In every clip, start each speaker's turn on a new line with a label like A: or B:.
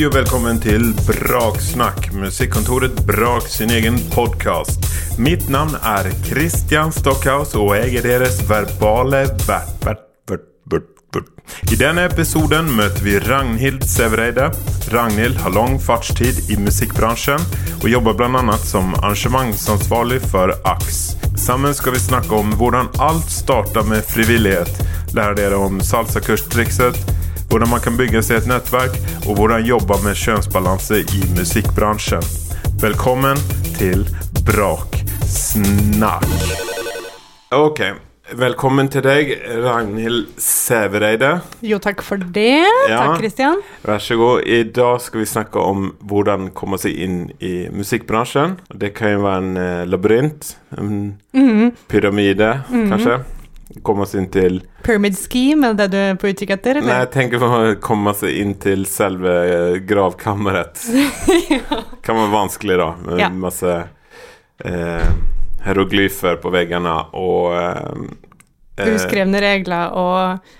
A: Hej og velkommen til Braksnack, musikkontoret Brak sin egen podcast. Mitt navn er Christian Stockhaus og jeg er deres verbale vert, vert, vert, vert, vert. I denne episoden møter vi Ragnhild Sævereide. Ragnhild har lang fartstid i musikbranschen og jobber bl.a. som arrangementsansvarlig for AX. Sammen skal vi snakke om hvordan alt starter med frivillighet. Lære dere om salsakurstrikset, hvordan man kan bygge seg et nettverk, og hvordan jobbe med kjønnsbalanse i musikkbransjen. Velkommen til Braksnakk. Ok, velkommen til deg, Ragnhild Sævereide.
B: Jo, takk for det.
A: Ja.
B: Takk, Kristian.
A: Vær så god. I dag skal vi snakke om hvordan komme seg inn i musikkbransjen. Det kan jo være en eh, labyrint, en
B: Mhm.
A: pyramide, kanskje. Komme oss inn til
B: Pyramid scheme, er det du er på utkikk etter?
A: Nei, jeg tenker på å komme seg inn til selve gravkammeret. ja. Kan være vanskelig, da, med
B: Ja.
A: masse eh, hieroglyfer på veggene og eh, eh,
B: Uskrevne regler og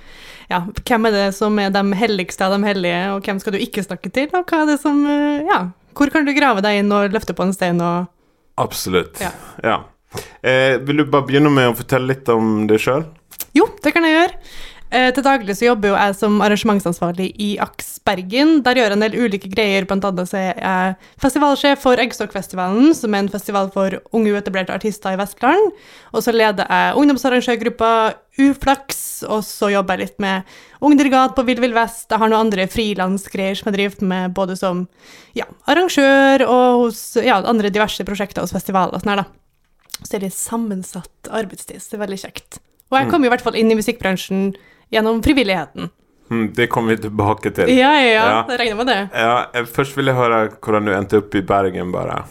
B: ja, hvem er det som er de helligste av de hellige, og hvem skal du ikke snakke til, og hva er det som eh, Ja, hvor kan du grave deg inn og løfte på en stein og
A: Absolutt.
B: Ja.
A: Ja. Eh, vil du bare begynne med å fortelle litt om deg sjøl?
B: Jo, det kan jeg gjøre. Eh, til daglig så jobber jo jeg som arrangementsansvarlig i AKS Bergen. Der gjør jeg en del ulike greier, så er jeg festivalsjef for Eggstokkfestivalen, som er en festival for unge uetablerte artister i Vestland. Og så leder jeg ungdomsarrangørgruppa Uflaks, og så jobber jeg litt med Ungdirigat på Vill Vill Vest. Jeg har noen andre frilansgreier som jeg driver med, både som ja, arrangør og hos ja, andre diverse prosjekter hos festivaler og sånn her, da. Så det er litt sammensatt arbeidstid, så det er veldig kjekt. Og jeg kom i hvert fall inn i musikkbransjen gjennom frivilligheten.
A: Hm, det kommer vi tilbake til.
B: Ja, ja, ja, jeg regner med det.
A: Ja, først vil jeg høre hvordan du endte opp i Bergen, bare.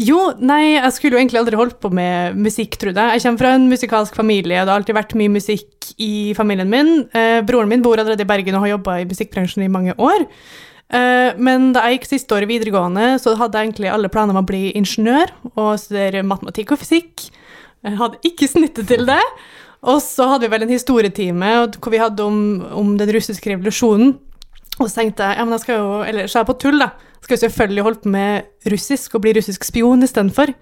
B: Jo, nei, jeg skulle jo egentlig aldri holdt på med musikk, trodde jeg. Jeg kommer fra en musikalsk familie, det har alltid vært mye musikk i familien min. Eh, broren min bor allerede i Bergen og har jobba i musikkbransjen i mange år. Eh, men da jeg gikk siste året videregående, så hadde jeg egentlig alle planer om å bli ingeniør og studere matematikk og fysikk. Jeg hadde ikke snittet til det. Og så hadde vi vel en historietime hvor vi hadde om, om den russiske revolusjonen. Og så tenkte jeg, ja, men jeg skal jo, eller så er jeg på tull, da. Skal jo selvfølgelig holde på med russisk og bli russisk spion istedenfor.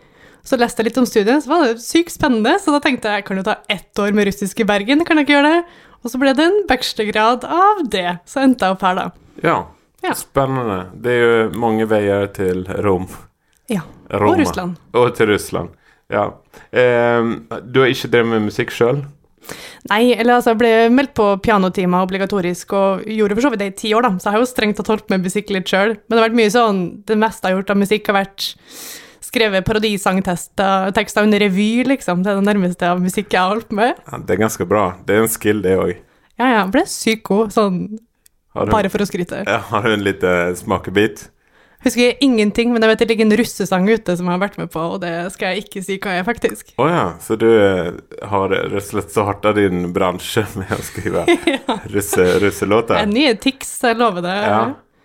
B: Så leste jeg litt om studiet, så var det sykt spennende. Så da tenkte jeg kan jo ta ett år med russisk i Bergen, kan jeg ikke gjøre det? Og så ble det en bachelorgrad av det. Så endte jeg opp her, da.
A: Ja,
B: Ja.
A: spennende. Det er jo mange veier til Rom.
B: Ja.
A: Roma.
B: Og Russland.
A: Og til Russland. Ja. Eh, du har ikke drevet med musikk sjøl?
B: Nei, eller altså, jeg ble meldt på pianotimer obligatorisk, og gjorde for så vidt det i ti år, da. Så jeg har jo strengt tatt holdt med musikk litt sjøl. Men det har vært mye sånn Det meste jeg har gjort av musikk, har vært skrevet parodisangtekster tekster under revy, liksom. Det er det nærmeste av musikk jeg har holdt med.
A: Ja, det er ganske bra. Det er en skill, det òg.
B: Ja, ja. Ble sykt god, sånn
A: du-
B: bare for å skryte.
A: Ja, har du en liten smakebit?
B: Husker ingenting, men jeg vet det ligger en russesang ute som jeg har vært med på, og det skal jeg ikke si hva er, faktisk.
A: Å ja, så du eh, har rett og slett starta din bransje med å skrive russe, russelåter?
B: En nye Tix, jeg lover det.
A: Ja.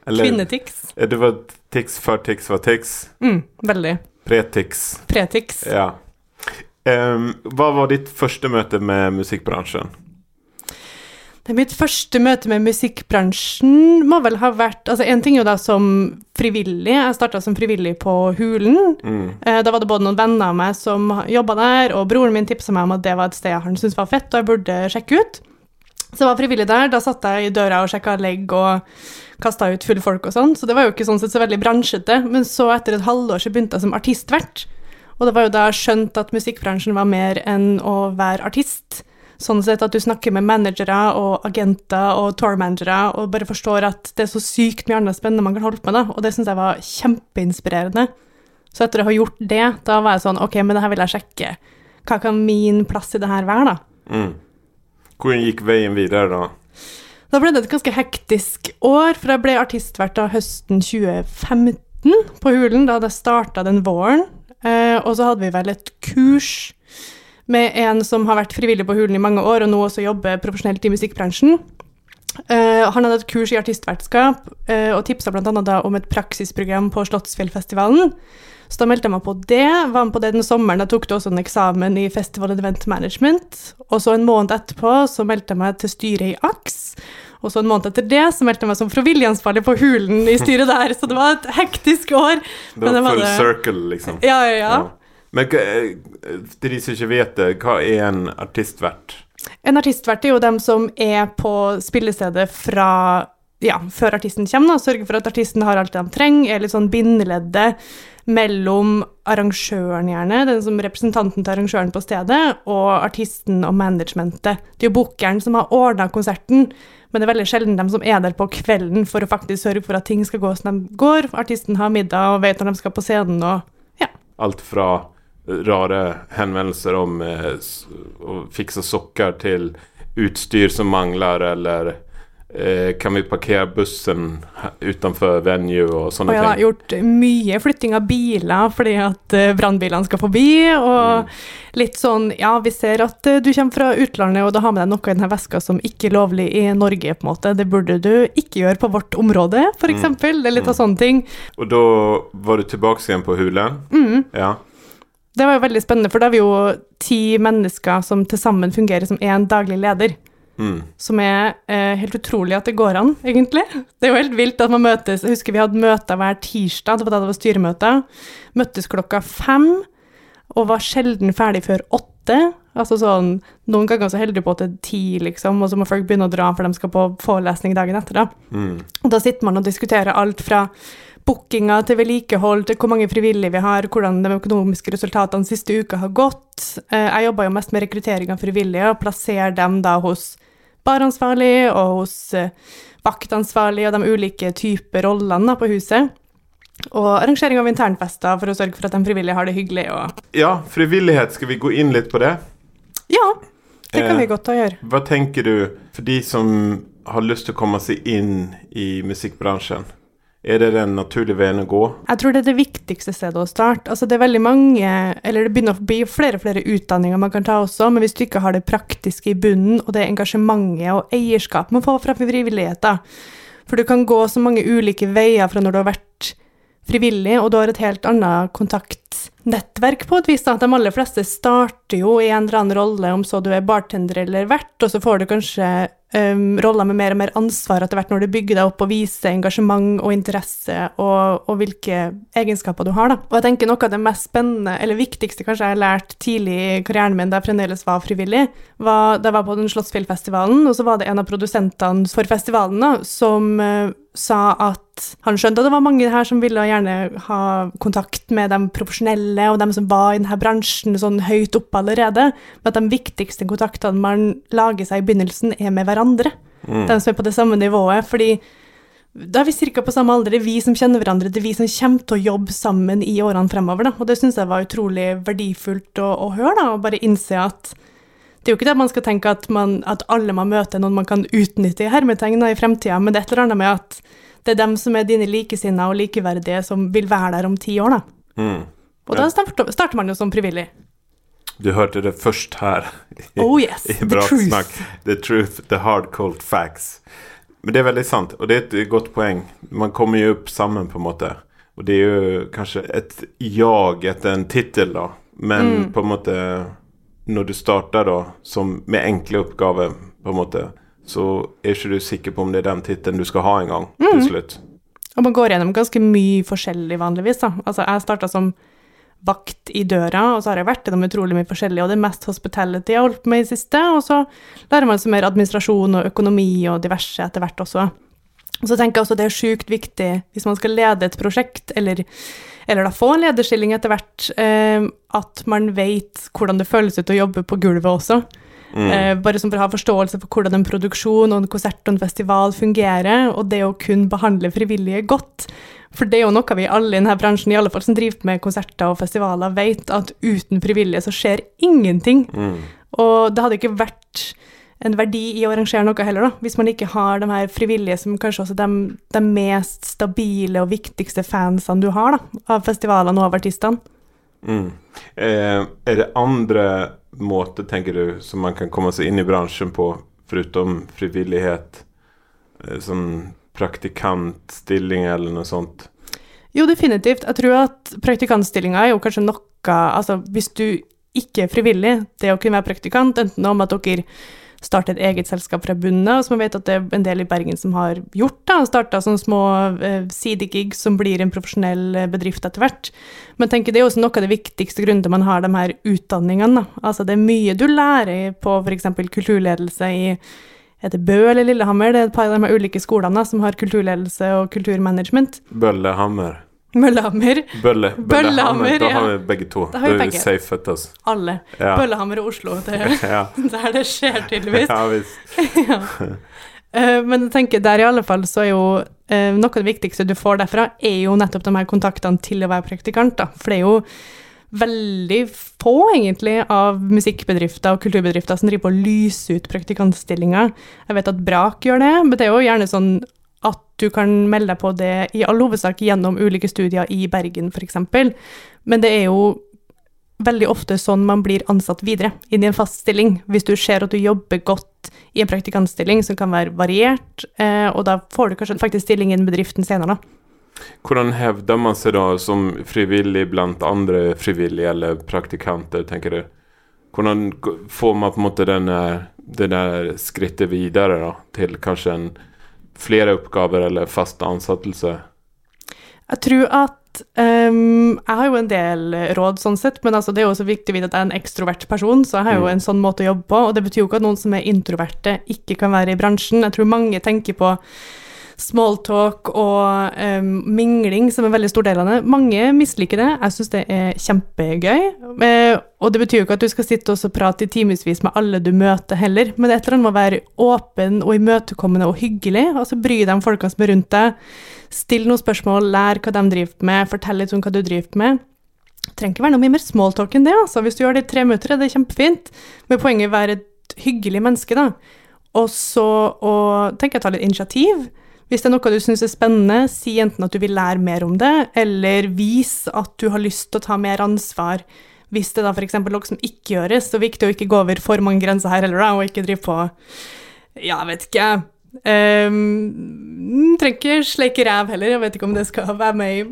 A: Eller
B: Kvinnetix.
A: eh, Det var Tix før Tix var Tix.
B: Mm, veldig.
A: Pre-Tix.
B: Pretix.
A: Ja. Um, hva var ditt første møte med musikkbransjen?
B: Det mitt første møte med musikkbransjen må vel ha vært Altså, en ting er jo da som frivillig. Jeg starta som frivillig på Hulen.
A: Mm.
B: Eh, Da var det både noen venner av meg som jobba der, og broren min tipsa meg om at det var et sted han syntes var fett, og jeg burde sjekke ut. Så jeg var frivillig der. Da satt jeg i døra og sjekka legg og kasta ut fulle folk og sånn, så det var jo ikke sånn sett så veldig bransjete. Men så, etter et halvår, så begynte jeg som artistvert. Og det var jo da jeg skjønte at musikkbransjen var mer enn å være artist. Sånn sett at du snakker med managere og agenter og tourmanagere og bare forstår at det er så sykt mye annet spennende man kan holde på med, da. Og det syns jeg var kjempeinspirerende. Så etter å ha gjort det, da var jeg sånn Ok, men det her vil jeg sjekke. Hva kan min plass i det her være, da?
A: Mm. Hvordan gikk veien videre, da?
B: Da ble det et ganske hektisk år, for jeg ble artistvert da høsten 2015 på Hulen. Da hadde jeg starta den våren. Eh, og så hadde vi vel et kurs med en som har vært frivillig på Hulen i mange år, og nå også jobber profesjonelt i musikkbransjen. Uh, han hadde et kurs i artistvertskap, uh, og tipsa bl.a. om et praksisprogram på Slottsfjellfestivalen. Så da meldte jeg meg på det. Var med på det den sommeren. Da tok du også en eksamen i Festival and Event Management. Og så en måned etterpå så meldte jeg meg til styret i AKS. Og så en måned etter det så meldte jeg meg som frivilligansvarlig på Hulen i styret der, så det var et hektisk år.
A: Det var full
B: det-
A: circle, liksom.
B: Ja, ja, ja.
A: Men eh, til de som ikke vet det, hva er en artist verdt?
B: En artistvert er jo dem som er på spillestedet fra ja, før artisten kommer, da, sørger for at artisten har alt de trenger, er litt sånn bindeleddet mellom arrangøren, gjerne, den som representanten til arrangøren på stedet, og artisten og managementet. Det er jo bookeren som har ordna konserten, men det er veldig sjelden dem som er der på kvelden for å faktisk sørge for at ting skal gå som de går. Artisten har middag og vet når de skal på scenen, og ja.
A: Alt fra rare henvendelser om eh, å fikse sokker til utstyr som mangler, eller eh, kan vi parkere bussen utenfor venue og sånne ting.
B: Og jeg har gjort mye flytting av biler fordi at uh, brannbilene skal forbi, og litt sånn Ja, vi ser at eh, du kommer fra utlandet, og da har med deg noe i denne veska som ikke er lovlig i Norge, på en måte. Det burde du ikke gjøre på vårt område, for eksempel. Det er litt av sånne ting.
A: Og da var du tilbake igjen på Hulen?
B: Mm.
A: Ja.
B: Det var jo veldig spennende, for da er vi jo ti mennesker som til sammen fungerer som én daglig leder.
A: Mm.
B: Som er eh, helt utrolig at det går an, egentlig. Det er jo helt vilt at man møtes. Jeg husker vi hadde møter hver tirsdag, det var da det var styremøter. Møttes klokka fem, og var sjelden ferdig før åtte. Altså sånn, Noen ganger så heldig på til ti, liksom, og så må folk begynne å dra for de skal på forelesning dagen etter. da.
A: Mm.
B: Og da sitter man og diskuterer alt fra bookinga til vedlikehold til hvor mange frivillige vi har, hvordan de økonomiske resultatene siste uka har gått. Eh, Jeg jobber jo mest med rekruttering av frivillige, og plasserer dem da hos baransvarlig og hos eh, vaktansvarlig og de ulike typer rollene på huset. Og arrangering av internfester for å sørge for at de frivillige har det hyggelig.
A: Ja, frivillighet, skal vi gå inn litt på det?
B: ja, det kan
A: Eh,
B: vi godt gjøre.
A: Hva tenker du for de som har lyst til å komme seg inn i musikkbransjen? Er det den naturlige veien å gå?
B: Jeg tror det er det viktigste stedet å starte. Altså det er veldig mange, eller det begynner å bli flere og flere utdanninger man kan ta også, men hvis du ikke har det praktiske i bunnen, og det engasjementet og eierskap man får fra frivilligheter for du kan gå så mange ulike veier fra når du har vært frivillig, og du har et helt annet kontaktnettverk på et vis. da. De aller fleste starter jo i en eller annen rolle, om så du er bartender eller vert, og så får du kanskje um, roller med mer og mer ansvar etter hvert når du bygger deg opp og viser engasjement og interesse og, og hvilke egenskaper du har. Da. Og jeg tenker Noe av det mest spennende, eller viktigste kanskje jeg har lært tidlig i karrieren min da jeg fremdeles var frivillig, var da jeg var på den Slottsfjellfestivalen, og så var det en av produsentene for festivalen da, som eh, sa at han skjønte at det var mange her som ville gjerne ha kontakt med de profesjonelle og de som var i denne bransjen sånn høyt oppe allerede, men at de viktigste kontaktene man lager seg i begynnelsen, er med hverandre.
A: Mm.
B: De som er på det samme nivået. fordi da er vi ca. på samme alder, det er vi som kjenner hverandre, det er vi som kommer til å jobbe sammen i årene fremover. Da. Og det syns jeg var utrolig verdifullt å, å høre, da, og bare innse at det er jo ikke det at man skal tenke at, man, at alle man møter, er noen man kan utnytte i hermetegna i fremtida, men det er et eller annet med at det er dem som er dine likesinnede og likeverdige, som vil være der om ti år. da.
A: Mm.
B: Og da starter, man jo som frivillig.
A: Du hørte det først her.
B: Oh yes,
A: I
B: the truth.
A: The truth, the hard cold facts. Men det er veldig sant, og det er et godt poeng. Man kommer jo opp sammen, på en måte. Og det er jo kanskje et jag etter en tittel, da. Men
B: Mm.
A: på en måte Når du starter, da, som med enkle oppgaver, på en måte, så er ikke du sikker på om det er den tittelen du skal ha en gang
B: Mm.
A: til slutt.
B: Og man går gjennom ganske mye forskjellig vanligvis. da. Altså, jeg starta som vakt i døra, og så har jeg vært gjennom utrolig mye forskjellig, og det er mest hospitality jeg har holdt på med i siste, og så lærer man seg mer administrasjon og økonomi og diverse etter hvert også. Og så tenker jeg også det er sjukt viktig hvis man skal lede et prosjekt, eller, eller da få en lederstilling etter hvert, eh, at man vet hvordan det føles ut å jobbe på gulvet også.
A: Mm.
B: Eh, bare som for å ha forståelse for hvordan en produksjon og en konsert og en festival fungerer, og det å kun behandle frivillige godt. For det er jo noe vi alle i denne bransjen, i alle fall som driver med konserter og festivaler, vet at uten frivillige så skjer ingenting.
A: Mm.
B: Og det hadde ikke vært en verdi i å arrangere noe heller, da, hvis man ikke har de her frivillige som kanskje også de, de mest stabile og viktigste fansene du har da, av festivalene og av artistene.
A: Mm. Eh, er det andre måter, tenker du, som man kan komme seg inn i bransjen på, foruten frivillighet? Eh, sånn praktikantstilling eller noe sånt?
B: Jo, definitivt. Jeg tror at praktikantstillinga er jo kanskje noe Altså, hvis du ikke er frivillig, det å kunne være praktikant, enten om at dere starte et eget selskap fra bunnen av, som jeg vet at det er en del i Bergen som har gjort. da, Starta sånne små eh, sidegigs som blir en profesjonell eh, bedrift etter hvert. Men tenker det er også noe av det viktigste grunnen til man har de her utdanningene. da. Altså Det er mye du lærer på f.eks. kulturledelse i er det Bø eller Lillehammer? Det er et par av de ulike skolene da, som har kulturledelse og kulturmanagement.
A: Bøllehammer.
B: Møllehammer.
A: Bølle,
B: Bøllehammer,
A: Da har vi begge to.
B: Da har vi begge.
A: safet oss.
B: Alle.
A: Ja.
B: Bøllehammer og Oslo. Det
A: ja.
B: der det skjer, tydeligvis.
A: ja visst.
B: ja. Eh, Men jeg tenker der i alle fall så er jo eh, noe av det viktigste du får derfra, er jo nettopp de her kontaktene til å være praktikant. da. For det er jo veldig få, egentlig, av musikkbedrifter og kulturbedrifter som driver på å lyse ut praktikantstillinger. Jeg vet at Brak gjør det, men det er jo gjerne sånn at du kan melde deg på det i all hovedsak gjennom ulike studier i Bergen, f.eks. Men det er jo veldig ofte sånn man blir ansatt videre, inn i en fast stilling. Hvis du ser at du jobber godt i en praktikantstilling som kan være variert, eh, og da får du kanskje faktisk stilling i den bedriften senere. da.
A: Hvordan hevder man seg da som frivillig blant andre frivillige eller praktikanter, tenker du? Hvordan får man på en måte denne, det der skrittet videre da, til kanskje en flere oppgaver eller fast ansettelse?
B: Jeg tror at um, Jeg har jo en del råd sånn sett, men altså det er jo også viktig å vite at jeg er en ekstrovert person, så jeg har jo
A: Mm.
B: en sånn måte å jobbe på, og det betyr jo ikke at noen som er introverte, ikke kan være i bransjen. Jeg tror mange tenker på smalltalk og um, mingling som en veldig stor del av det. Mange misliker det. Jeg syns det er kjempegøy. Eh, og det betyr jo ikke at du skal sitte og prate i timevis med alle du møter heller, men er et eller annet med å være åpen og imøtekommende og hyggelig. Altså bry deg om folka som er rundt deg. Still noen spørsmål, lær hva de driver med, fortell litt om hva du driver med. Det trenger ikke være noe mye mer smalltalk enn det. altså. Hvis du gjør det i tre minutter, er det kjempefint. Men poenget er å være et hyggelig menneske, da. Og så å tenke å ta litt initiativ. Hvis det er noe du syns er spennende, si enten at du vil lære mer om det, eller vis at du har lyst til å ta mer ansvar. Hvis det da f.eks. noe som ikke gjøres, så er det viktig å ikke gå over for mange grenser her heller, og ikke drive på Ja, jeg vet ikke. Um, trenger ikke sleike ræv heller, jeg vet ikke om det skal være med i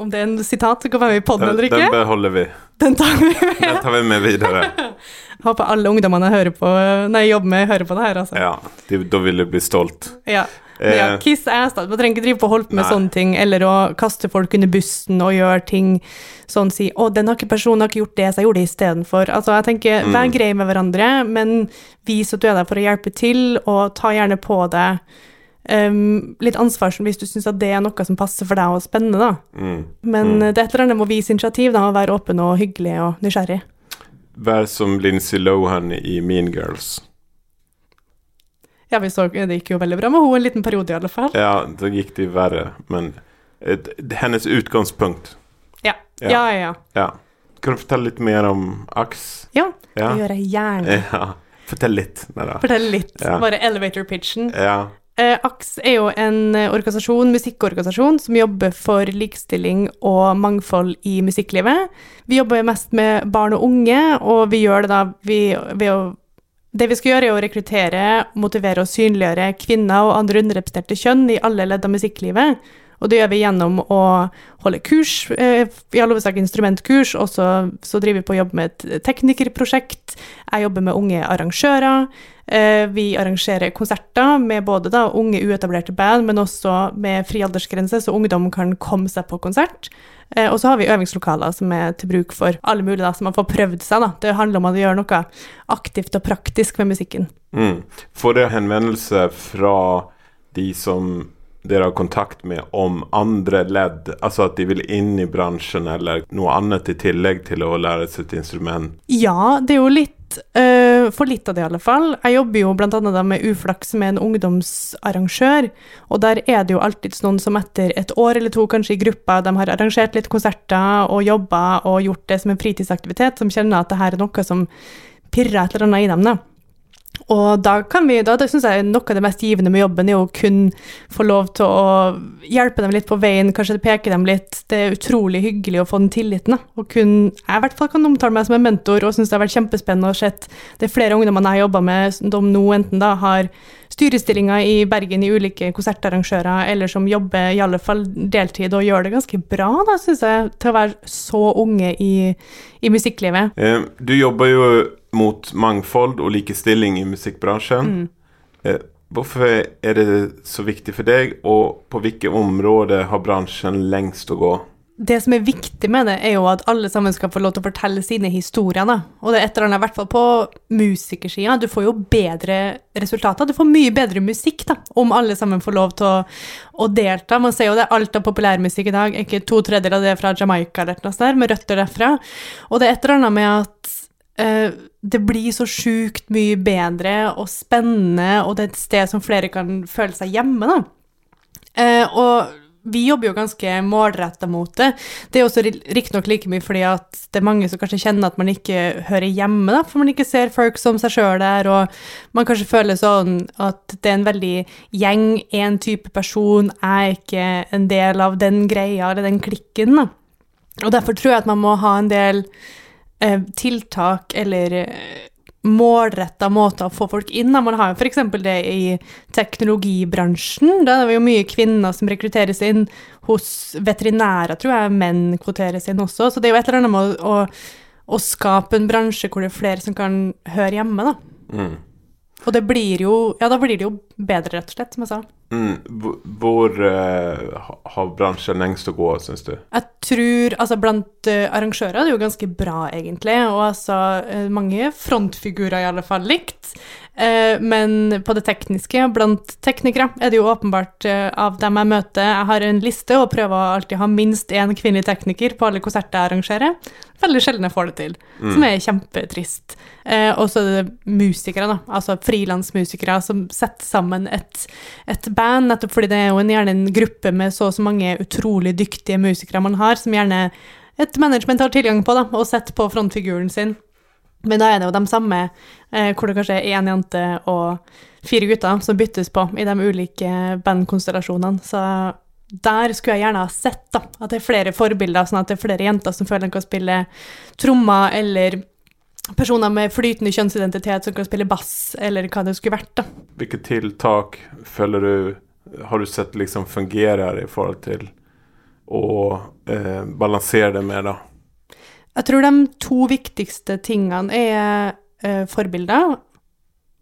B: om det er en sitat som kan være med i poden eller ikke.
A: den beholder vi.
B: Den tar vi med.
A: Den tar vi med videre.
B: Jeg håper alle ungdommene jeg på, nei, jobber med, hører på det her, altså.
A: Ja, de, da vil du bli stolt.
B: Ja. Men ja,
A: Eh,
B: kiss ass, da. Man trenger ikke drive på og holde på med
A: Nei.
B: sånne ting, eller å kaste folk under bussen og gjøre ting sånn si 'Å, den har ikke personen har ikke gjort det, så jeg gjorde det istedenfor'. Altså, jeg tenker,
A: Mm.
B: vær grei med hverandre, men vis at du er der for å hjelpe til, og ta gjerne på deg um, litt ansvar hvis du syns at det er noe som passer for deg og spennende, da.
A: mm.
B: Men
A: Mm.
B: det er et eller annet med å vise initiativ, da, og være åpen og hyggelig og nysgjerrig.
A: Vær som Lindsay Lohan i Mean Girls.
B: Ja, vi så, det gikk jo veldig bra med henne en liten periode, i alle fall.
A: Ja, da gikk det verre, men et, hennes utgangspunkt
B: Ja,
A: Ja.
B: ja, ja. ja.
A: Kan du fortelle litt mer om AKS?
B: ja
A: Ja.
B: det gjør jeg gjerne.
A: ja. Fortell litt. Neida.
B: Fortell litt,
A: Ja.
B: bare elevator pitchen.
A: Ja.
B: Eh, AKS er jo en eh, organisasjon, musikkorganisasjon som jobber for likestilling og mangfold i musikklivet. Vi jobber mest med barn og unge, og vi gjør det da vi, ved å Det vi skal gjøre, er å rekruttere, motivere og synliggjøre kvinner og andre underrepresenterte kjønn i alle ledd av musikklivet. Og det gjør vi gjennom å holde kurs, eh, i all hovedsak instrumentkurs, og så, driver vi på å jobbe med et teknikerprosjekt. Jeg jobber med unge arrangører. Eh, Vi arrangerer konserter med både da unge uetablerte band, men også med fri aldersgrense, så ungdom kan komme seg på konsert. Eh, Og så har vi øvingslokaler som er til bruk for alle mulige, da, så man får prøvd seg. da. Det handler om å gjøre noe aktivt og praktisk med musikken.
A: Mm. Får dere henvendelse fra de som dere har kontakt med om andre ledd? Altså at de vil inn i bransjen, eller noe annet i tillegg til å lære et instrument?
B: Ja, det er jo litt uh, For litt av det, i alle fall. Jeg jobber jo annet med Uflaks, er en ungdomsarrangør. Og der er det jo alltids noen som etter et år eller to, kanskje i gruppa, de har arrangert litt konserter og jobba og gjort det som en fritidsaktivitet, som kjenner at det her er noe som pirrer et eller annet i dem. da. Og da kan vi, da, det syns jeg noe av det mest givende med jobben er å kun få lov til å hjelpe dem litt på veien, kanskje peke dem litt. Det er utrolig hyggelig å få den tilliten. Og kun, jeg i hvert fall kan omtale meg som en mentor, og syns det har vært kjempespennende å se det er flere ungdommer jeg har jobba med, som nå enten da har styrestillinger i Bergen i ulike konsertarrangører, eller som jobber i alle fall deltid og gjør det ganske bra, da, syns jeg, til å være så unge i, i musikklivet.
A: Eh, du jobber jo mot mangfold og likestilling i musikkbransjen. Mm. Eh, hvorfor er det så viktig for deg, og på hvilke områder har bransjen lengst å gå?
B: det som er viktig med det, er jo at alle sammen skal få lov til å fortelle sine historier. Da. Og det er et eller annet, i hvert fall på musikersida, du får jo bedre resultater. Du får mye bedre musikk da, om alle sammen får lov til å, å delta. Man ser jo det, alt av populærmusikk i dag er ikke to tredjedeler av det er fra Jamaica eller noe sånt, med røtter derfra. Og det er et eller annet med at det blir så sjukt mye bedre og spennende, og det er et sted som flere kan føle seg hjemme, da. Uh, og vi jobber jo ganske målretta mot det. Det er også riktignok like mye fordi at det er mange som kanskje kjenner at man ikke hører hjemme, da, for man ikke ser folk som seg sjøl der, og man kanskje føler sånn at det er en veldig gjeng, én type person, er ikke en del av den greia eller den klikken, da. Og derfor tror jeg at man må ha en del eh, tiltak eller eh, målretta måter å få folk inn. Man har jo f.eks. det i teknologibransjen. Da er det jo mye kvinner som rekrutteres inn. Hos veterinærer tror jeg menn kvoteres inn også. Så det er jo et eller annet med å, å, å skape en bransje hvor det er flere som kan høre hjemme, da. Mm. Og det blir jo Ja, da blir det jo bedre, rett og slett, som jeg sa.
A: Mm. Hvor uh, har bransjen lengst å gå, syns du?
B: Jeg tror Altså, blant uh, arrangører er det jo ganske bra, egentlig. Og altså uh, mange frontfigurer, i alle fall, likt. Men på det tekniske, blant teknikere, er det jo åpenbart av dem jeg møter Jeg har en liste og prøver å alltid ha minst én kvinnelig tekniker på alle konserter jeg arrangerer. Veldig sjelden jeg får det til, mm. som er kjempetrist. og så er det musikere, da. Altså frilansmusikere som setter sammen et, et band, nettopp fordi det er jo en, gjerne en gruppe med så og så mange utrolig dyktige musikere man har, som gjerne et management har tilgang på, da, og setter på frontfiguren sin. Men da er det jo de samme, eh, hvor det kanskje er én jente og fire gutter som byttes på i de ulike bandkonstellasjonene. Så der skulle jeg gjerne ha sett da, at det er flere forbilder, sånn at det er flere jenter som føler de kan spille trommer, eller personer med flytende kjønnsidentitet som kan spille bass, eller hva det skulle vært. da.
A: Hvilke tiltak føler du har du sett liksom fungerer i forhold til å eh, balansere det med, da?
B: Jeg tror de to viktigste tingene er eh, forbilder.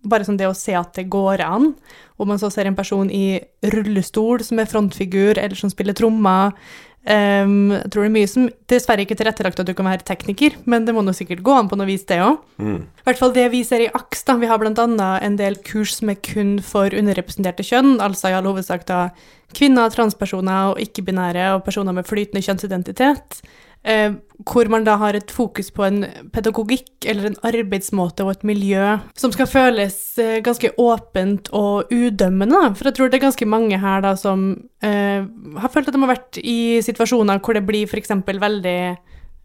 B: Bare sånn det å se at det går an. Om man så ser en person i rullestol som er frontfigur, eller som spiller trommer, Um, jeg tror det er mye som dessverre ikke tilrettelagt at du kan være tekniker, men det må nå sikkert gå an på noe vis, det òg. Mm. I hvert fall det vi ser i AKS, da. Vi har bl.a. en del kurs som er kun for underrepresenterte kjønn, altså i all hovedsak da kvinner, transpersoner og ikke-binære og personer med flytende kjønnsidentitet. Eh, hvor man da har et fokus på en pedagogikk eller en arbeidsmåte og et miljø som skal føles eh, ganske åpent og udømmende. For jeg tror det er ganske mange her da som eh, har følt at de har vært i situasjoner hvor det blir f.eks. veldig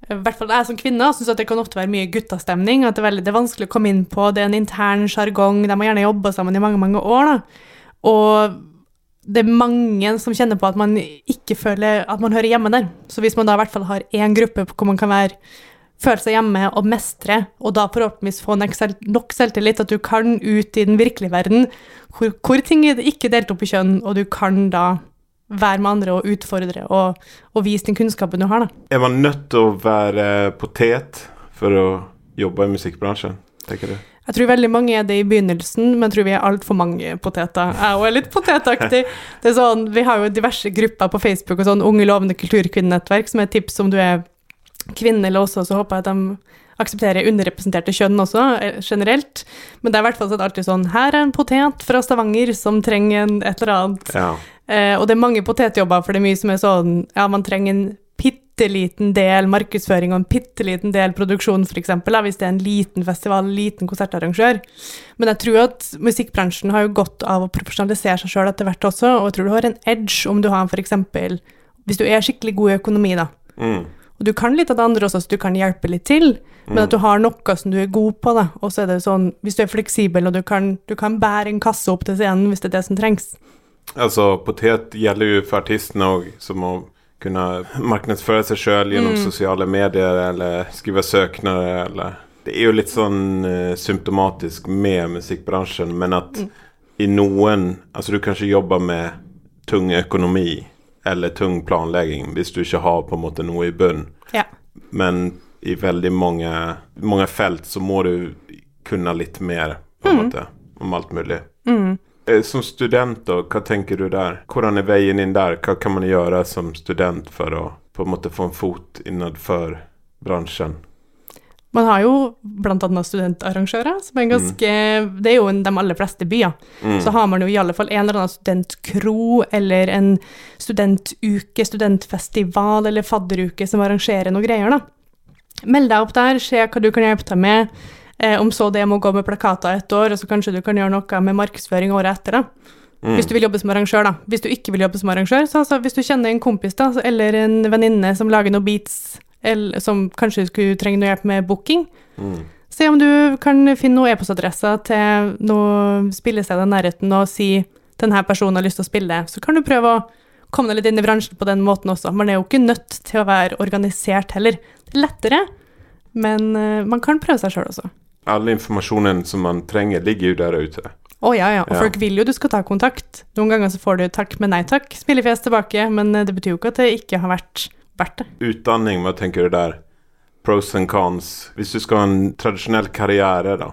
B: i hvert fall jeg som kvinne syns det kan ofte være mye guttastemning. At det er, veldig, det er vanskelig å komme inn på. Det er en intern sjargong. De har gjerne jobba sammen i mange, mange år. Da. Og det er mange som kjenner på at man ikke føler at man hører hjemme der. Så hvis man da i hvert fall har én gruppe hvor man kan være, føle seg hjemme og mestre, og da forhåpentligvis få nok selvtillit at du kan ut i den virkelige verden, hvor, hvor ting er ikke delt opp i kjønn, og du kan da være med andre og utfordre og, og vise den kunnskapen du har, da.
A: Er man nødt til å være potet for å jobbe i musikkbransjen, tenker du?
B: Jeg tror veldig mange er det i begynnelsen, men jeg tror vi er altfor mange poteter. Jeg òg er litt potetaktig. Det er sånn, vi har jo diverse grupper på Facebook og sånn Unge lovende kulturkvinnenettverk, som er et tips om du er kvinne eller også, så håper jeg at de aksepterer underrepresenterte kjønn også, eh, generelt. Men det er i hvert fall alltid sånn Her er en potet fra Stavanger som trenger en et eller annet. Ja. Eh, og det er mange potetjobber, for det er mye som er sånn Ja, man trenger en bitte liten del markedsføring og en bitte liten del produksjon, f.eks., hvis det er en liten festival, liten konsertarrangør. Men jeg tror at musikkbransjen har jo godt av å profesjonalisere seg sjøl etter hvert også, og jeg tror du har en edge om du har f.eks. Hvis du er skikkelig god i økonomi, da, mm. Og du kan litt av det andre også, så du kan hjelpe litt til, men at du har noe som du er god på, da. Og så er det sånn, hvis du er fleksibel, og du kan, du kan bære en kasse opp til scenen hvis det er det som trengs.
A: Altså, potet gjelder jo for artistene òg, som att kunna marknadsföra sig själv genom sociala medier eller skriva söknader eller Det är ju lite sån eh, symptomatisk med musikbranschen men att i noen, alltså du kanskje jobber med tung økonomi eller tung planlegging hvis du ikke har på en måte noe i bunn.
B: Ja.
A: Men i veldig mange, mange felt så må du kunne litt mer på en måte, om alt mulig. Eh, Som student, da, hva tenker du der? Hvordan er veien inn der? Hva kan man gjøre som student for å på en måte få en fot innenfor bransjen?
B: Man har jo annet studentarrangører, som er ganske Det er jo de aller fleste byer. Så har man jo i alle fall en eller annen studentkro eller en studentuke, studentfestival eller fadderuke som arrangerer noe greier, da. Meld deg opp der, se hva du kan hjelpe deg med. Eh, om så det må gå med plakater et år, og så kanskje du kan gjøre noe med markedsføring året etter, da. Hvis du vil jobbe som arrangør, da. Hvis du ikke vil jobbe som arrangør, så altså, hvis du kjenner en kompis da, eller en venninne som lager noen beats, eller som kanskje skulle trenge noe hjelp med booking, se om du kan finne noen e-postadresser til noe spillested i nærheten og si denne personen har lyst til å spille, så kan du prøve å komme deg litt inn i bransjen på den måten også. Man er jo ikke nødt til å være organisert heller. Det er lettere, men eh, man kan prøve seg sjøl også.
A: All informasjonen som man trenger, ligger jo der ute.
B: Å ja, ja. Og
A: Ja.
B: folk vil jo du skal ta kontakt. Noen ganger så får du takk, men nei takk. Smilefjes tilbake, men eh, det betyr jo ikke at det ikke har vært verdt det.
A: Utdanning, hva tenker du der? Pros and cons. Hvis du skal ha en tradisjonell karriere, da,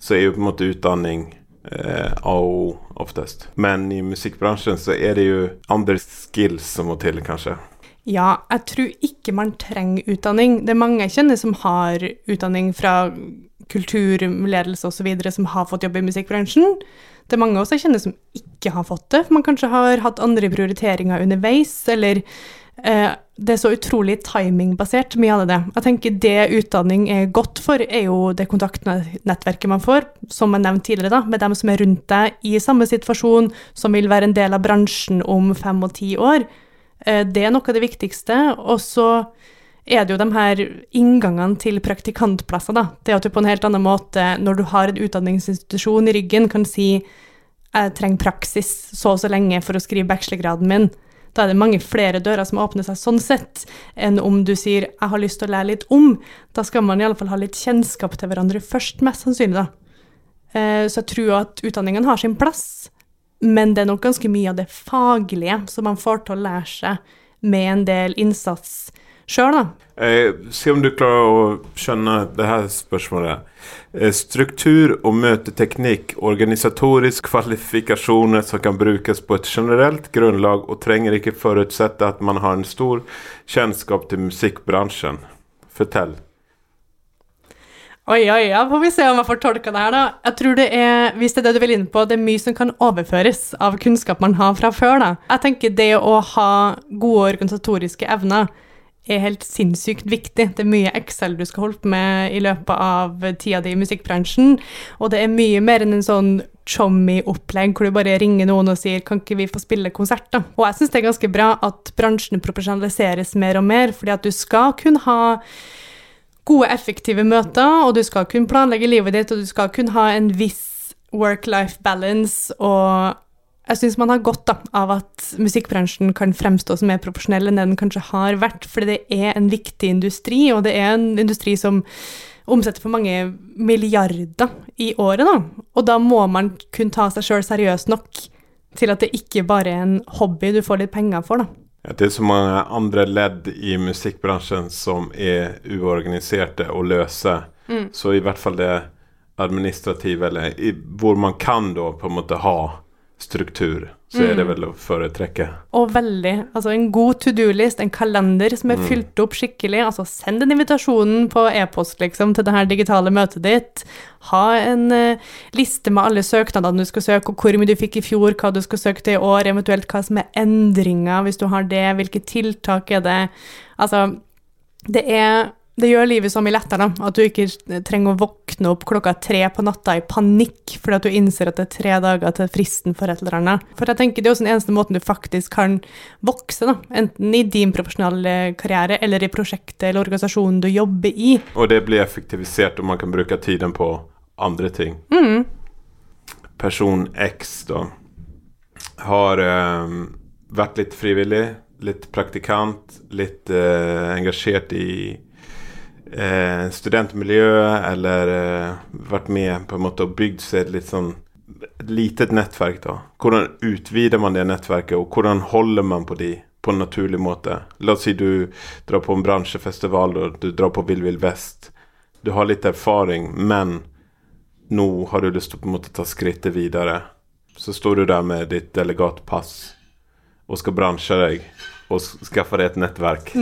A: så er jo på en måte utdanning eh, A og O oftest. Men i musikkbransjen så er det jo andre skills som må til, kanskje.
B: Ja, jeg tror ikke man trenger utdanning. Det er mange jeg kjenner som har utdanning fra kulturledelse osv., som har fått jobb i musikkbransjen. Det er mange også jeg kjenner som ikke har fått det, for man kanskje har hatt andre prioriteringer underveis, eller eh, det er så utrolig timingbasert, mye av det. Jeg tenker det utdanning er godt for, er jo det kontaktnettverket man får, som jeg nevnte tidligere, da, med dem som er rundt deg i samme situasjon, som vil være en del av bransjen om fem og ti år. Eh, Det er noe av det viktigste. Og så er det jo de her inngangene til praktikantplasser, da. Det at du på en helt annen måte, når du har en utdanningsinstitusjon i ryggen, kan si jeg trenger praksis så og så lenge for å skrive bachelorgraden min. Da er det mange flere dører som åpner seg sånn sett, enn om du sier 'jeg har lyst til å lære litt om'. Da skal man i alle fall ha litt kjennskap til hverandre først, mest sannsynlig, da. Eh, Så jeg tror at utdanningen har sin plass, men det er nok ganske mye av det faglige som man får til å lære seg med en del innsats sjøl, da.
A: Eh, se om du klarer å skjønne det her spørsmålet. Eh, struktur og møteteknikk, organisatorisk kvalifikasjoner som kan brukes på et generelt grunnlag og trenger ikke forutsette at man har en stor kjennskap til musikkbransjen. Fortell.
B: Oi, oi, ja, får vi se om jeg får tolka det her, da. Jeg tror det er, hvis det er det du vil inn på, det er mye som kan overføres av kunnskap man har fra før, da. Jeg tenker det å ha gode organisatoriske evner er helt sinnssykt viktig. Det er mye Excel du skal holde på med i løpet av tida di i musikkbransjen, og det er mye mer enn en sånn chommy-opplegg hvor du bare ringer noen og sier 'kan ikke vi få spille konsert', da. Og jeg syns det er ganske bra at bransjen profesjonaliseres mer og mer, fordi at du skal kunne ha gode, effektive møter, og du skal kunne planlegge livet ditt, og du skal kunne ha en viss work-life balance, og jeg syns man har godt da, av at musikkbransjen kan fremstå som mer profesjonell enn det den kanskje har vært, fordi det er en viktig industri, og det er en industri som omsetter for mange milliarder i året, da. Og da må man kunne ta seg sjøl seriøst nok til at det ikke bare er en hobby du får litt penger for, da.
A: Ja, det er så mange andre ledd i musikkbransjen som er uorganiserte og løse. Så i hvert fall det administrative, eller i, hvor man kan da på en måte ha struktur, så er det vel å foretrekke.
B: Og veldig. Altså en god to do-list, en kalender som er fylt opp skikkelig. Altså send den invitasjonen på e-post liksom, til det her digitale møtet ditt. Ha en uh, liste med alle søknadene du skal søke, og hvor mye du fikk i fjor, hva du skal søke til i år, eventuelt hva som er endringer hvis du har det, hvilke tiltak er det. Altså, det er Det gjør livet så mye lettere, da. At du ikke trenger å våkne opp klokka tre på natta i panikk fordi at du innser at det er tre dager til fristen for et eller annet. For jeg tenker det er også den eneste måten du faktisk kan vokse, da. Enten i din profesjonelle karriere eller i prosjektet eller organisasjonen du jobber i.
A: Og det blir effektivisert, og man kan bruke tiden på andre ting.
B: Mm.
A: Person X, da, har eh, vært litt frivillig, litt praktikant, litt eh, engasjert i eh, studentmiljø, eller eh, vært med på en måte og bygd seg litt sånn et litet nettverk. da. Hvordan utvider man det nettverket, og hvordan holder man på de på en naturlig måte? La oss si du drar på en bransjefestival, og du drar på Vill Vill Vest. Du har litt erfaring, men nå har du lyst til å på en måte ta skrittet videre. Så står du der med ditt delegatpass og skal bransje deg og skaffe deg et nettverk.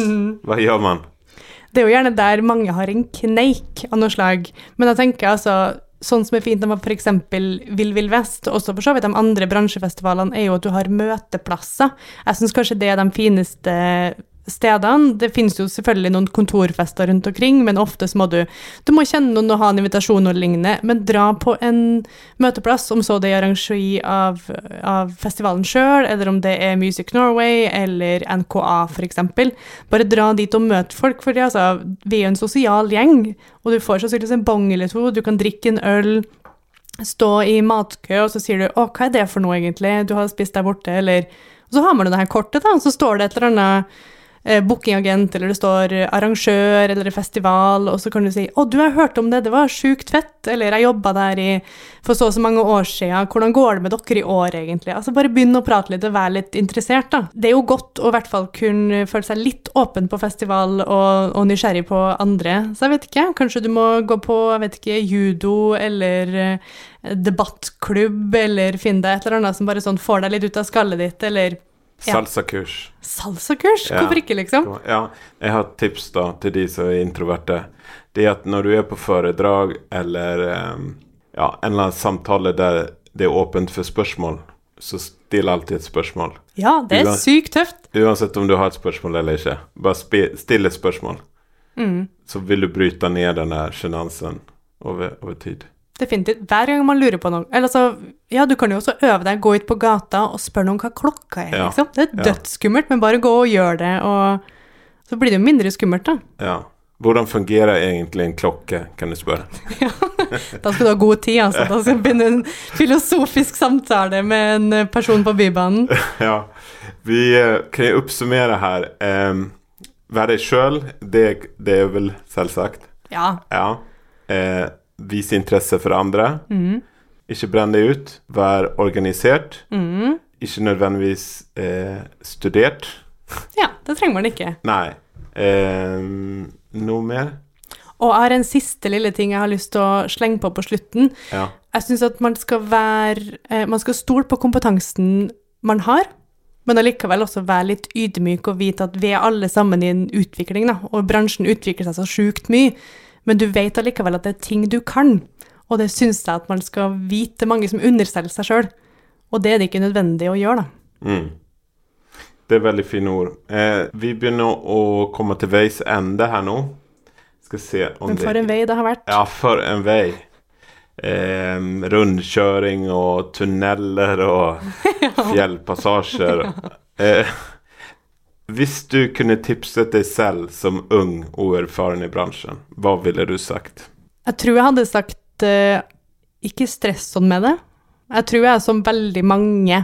A: Hva gjør man?
B: Det er jo gjerne der mange har en kneik av noe slag. Men jeg tenker altså, sånn som er fint med f.eks. Vill Vill Vest, og også for så vidt de andre bransjefestivalene, er jo at du har møteplasser. Jeg syns kanskje det er de fineste stedene. Det finnes jo selvfølgelig noen kontorfester rundt omkring, men ofte så må du Du må kjenne noen og ha en invitasjon og lignende, men dra på en møteplass, om så det er arrangeri av, av festivalen sjøl, eller om det er Music Norway eller NKA f.eks. Bare dra dit og møte folk, for altså, vi er jo en sosial gjeng, og du får sannsynligvis en bong eller to, du kan drikke en øl, stå i matkø, og så sier du 'Å, hva er det for noe, egentlig? Du har spist der borte', eller Og så har man jo det her kortet, da, og så står det et eller annet eh, bookingagent, eller det står eh, arrangør eller festival, og så kan du si 'Å, du har hørt om det, det var sjukt fett', eller 'Jeg jobba der i, for så og så mange år siden, hvordan går det med dere i år, egentlig?' Altså bare begynn å prate litt og være litt interessert, da. Det er jo godt å i hvert fall kunne føle seg litt åpen på festival og, og nysgjerrig på andre, så jeg vet ikke, kanskje du må gå på, jeg vet ikke, judo eller eh, debattklubb, eller finne deg et eller annet som bare sånn får deg litt ut av skallet ditt, eller.
A: Salsakurs.
B: salsakurs,
A: Ja.
B: hvorfor ikke, liksom?
A: Ja, jeg har et tips da til de som er introverte. Det er at når du er på foredrag eller ehm, ja, en eller annen samtale der det er åpent for spørsmål, så still alltid et spørsmål.
B: Ja, det er
A: Uans
B: sykt tøft.
A: Uansett om du har et spørsmål eller ikke. Bare still et spørsmål.
B: Mm.
A: Så vil du bryte ned den der sjenansen over, over tid.
B: Definitivt. Hver gang man lurer på noe. Eller altså, ja, du kan jo også øve deg, gå ut på gata og spørre noen hva klokka er,
A: Ja.
B: liksom. Det er dødsskummelt, men bare gå og gjør det, og så blir det jo mindre skummelt, da.
A: Ja. Hvordan fungerer egentlig en klokke, kan du spørre.
B: ja, Da skal du ha god tid, altså. Da skal du begynne en filosofisk samtale med en eh, person på Bybanen.
A: Ja, vi eh, kan jo oppsummere her. Um, være deg sjøl, det, det er vel selvsagt.
B: Ja.
A: Ja. Eh, vis interesse for andre.
B: Mm.
A: Ikke brenn deg ut. Vær organisert.
B: Mm.
A: Ikke nødvendigvis eh, studert.
B: Ja, det trenger man ikke.
A: Nei. Eh, noe mer?
B: Og jeg har en siste lille ting jeg har lyst til å slenge på på slutten.
A: Ja.
B: Jeg syns at man skal være eh, Man skal stole på kompetansen man har, men allikevel også være litt ydmyk og vite at vi er alle sammen i en utvikling, da, og bransjen utvikler seg så sjukt mye, men du vet allikevel at det er ting du kan, og det syns jeg at man skal vite mange som underselger seg sjøl, og det er det ikke nødvendig å gjøre, da.
A: Mm. Det er veldig fine ord. Eh, vi begynner å komme til veis ende her nå. Skal se om
B: Men for en vei det har vært.
A: Ja, for en vei. Eh, rundkjøring og tunneler og fjellpassasjer. Eh, hvis du kunne tipset deg selv som ung og erfaren i bransjen, hva ville du sagt?
B: Jeg tror jeg hadde sagt eh, ikke stress sånn med det. Jeg tror jeg som veldig mange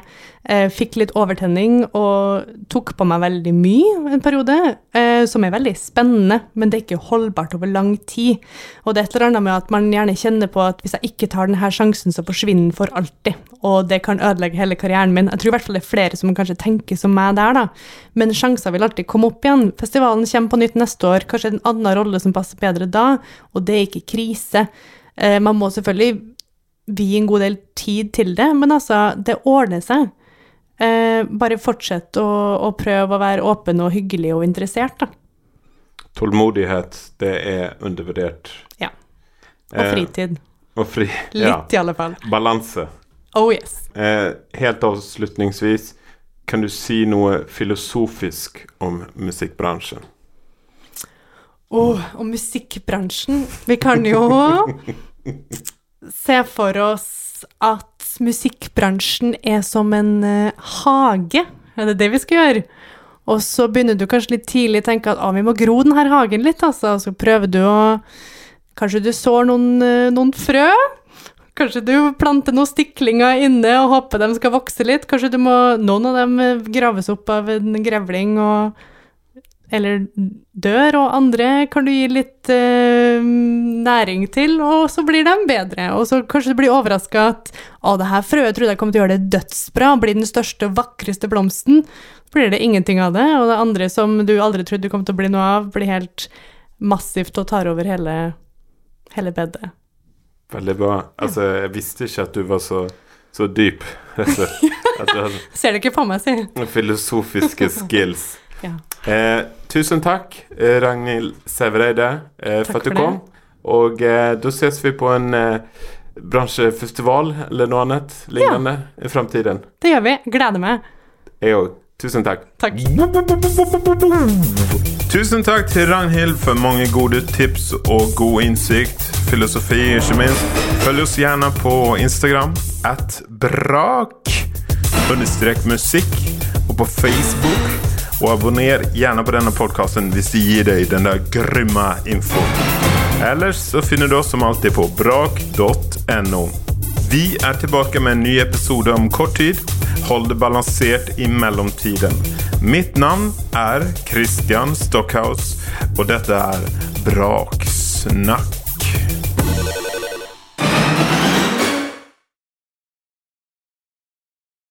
B: eh, fikk litt overtenning og tok på meg veldig mye en periode, eh, som er veldig spennende, men det er ikke holdbart over lang tid. Og det er et eller annet med at man gjerne kjenner på at hvis jeg ikke tar denne sjansen, så forsvinner den for alltid, og det kan ødelegge hele karrieren min. Jeg tror i hvert fall det er flere som kanskje tenker som meg der, da. Men sjanser vil alltid komme opp igjen. Festivalen kommer på nytt neste år, kanskje en annen rolle som passer bedre da, og det er ikke krise. Eh, man må selvfølgelig vie en god del tid til det, men altså, det ordner seg. Eh, bare fortsett å, å prøve å være åpen og hyggelig og interessert, da.
A: Tålmodighet, det er undervurdert.
B: Ja. Og
A: Eh,
B: fritid.
A: og fri.
B: Litt,
A: Ja.
B: i alle fall.
A: Balanse.
B: Oh yes.
A: Eh, helt avslutningsvis, kan du si noe filosofisk om musikkbransjen?
B: Åh, om musikkbransjen. Vi kan jo se for oss at musikkbransjen er som en eh, hage. Er det det vi skal gjøre? Og så begynner du kanskje litt tidlig å tenke at ah, vi må gro denne hagen litt, altså. Så prøver du å Kanskje du sår noen, eh, noen frø? Kanskje du planter noen stiklinger inne og håper de skal vokse litt? Kanskje må Noen av dem eh, graves opp av en grevling og eller dør, og andre kan du gi litt eh, næring til, og så blir de bedre. Og så kanskje du blir overraska at å, det her frøet trodde jeg kom til å gjøre det dødsbra, bli den største og vakreste blomsten. Så blir det ingenting av det, og det andre som du aldri trodde du kom til å bli noe av, blir helt massivt og tar over hele, hele bedet.
A: Veldig bra. Altså, jeg visste ikke at du var så, så dyp. Altså, at du hadde
B: Ser det ikke på meg, si.
A: filosofiske skills.
B: Ja.
A: Eh, tusen takk, eh, Ragnhild Sævereide, eh, for at du kom. Og eh, da ses vi på en eh, bransjefestival eller noe annet lignende i framtiden.
B: Det gjør vi. Gleder meg.
A: Jeg òg. Tusen takk.
B: Takk.
A: Tusen takk til Ragnhild for mange gode tips og god innsikt. Filosofi, ikke minst. Følg oss gjerne på Instagram at brak understrek musikk og på Facebook. Og abonner gjerne på denne podkasten hvis de gir deg den der grymme infoen. Ellers så finner du oss som alltid på brak.no. Vi er tilbake med en ny episode om kort tid. Hold det balansert i mellomtiden. Mitt navn er Christian Stockhaus, og dette er Braksnakk.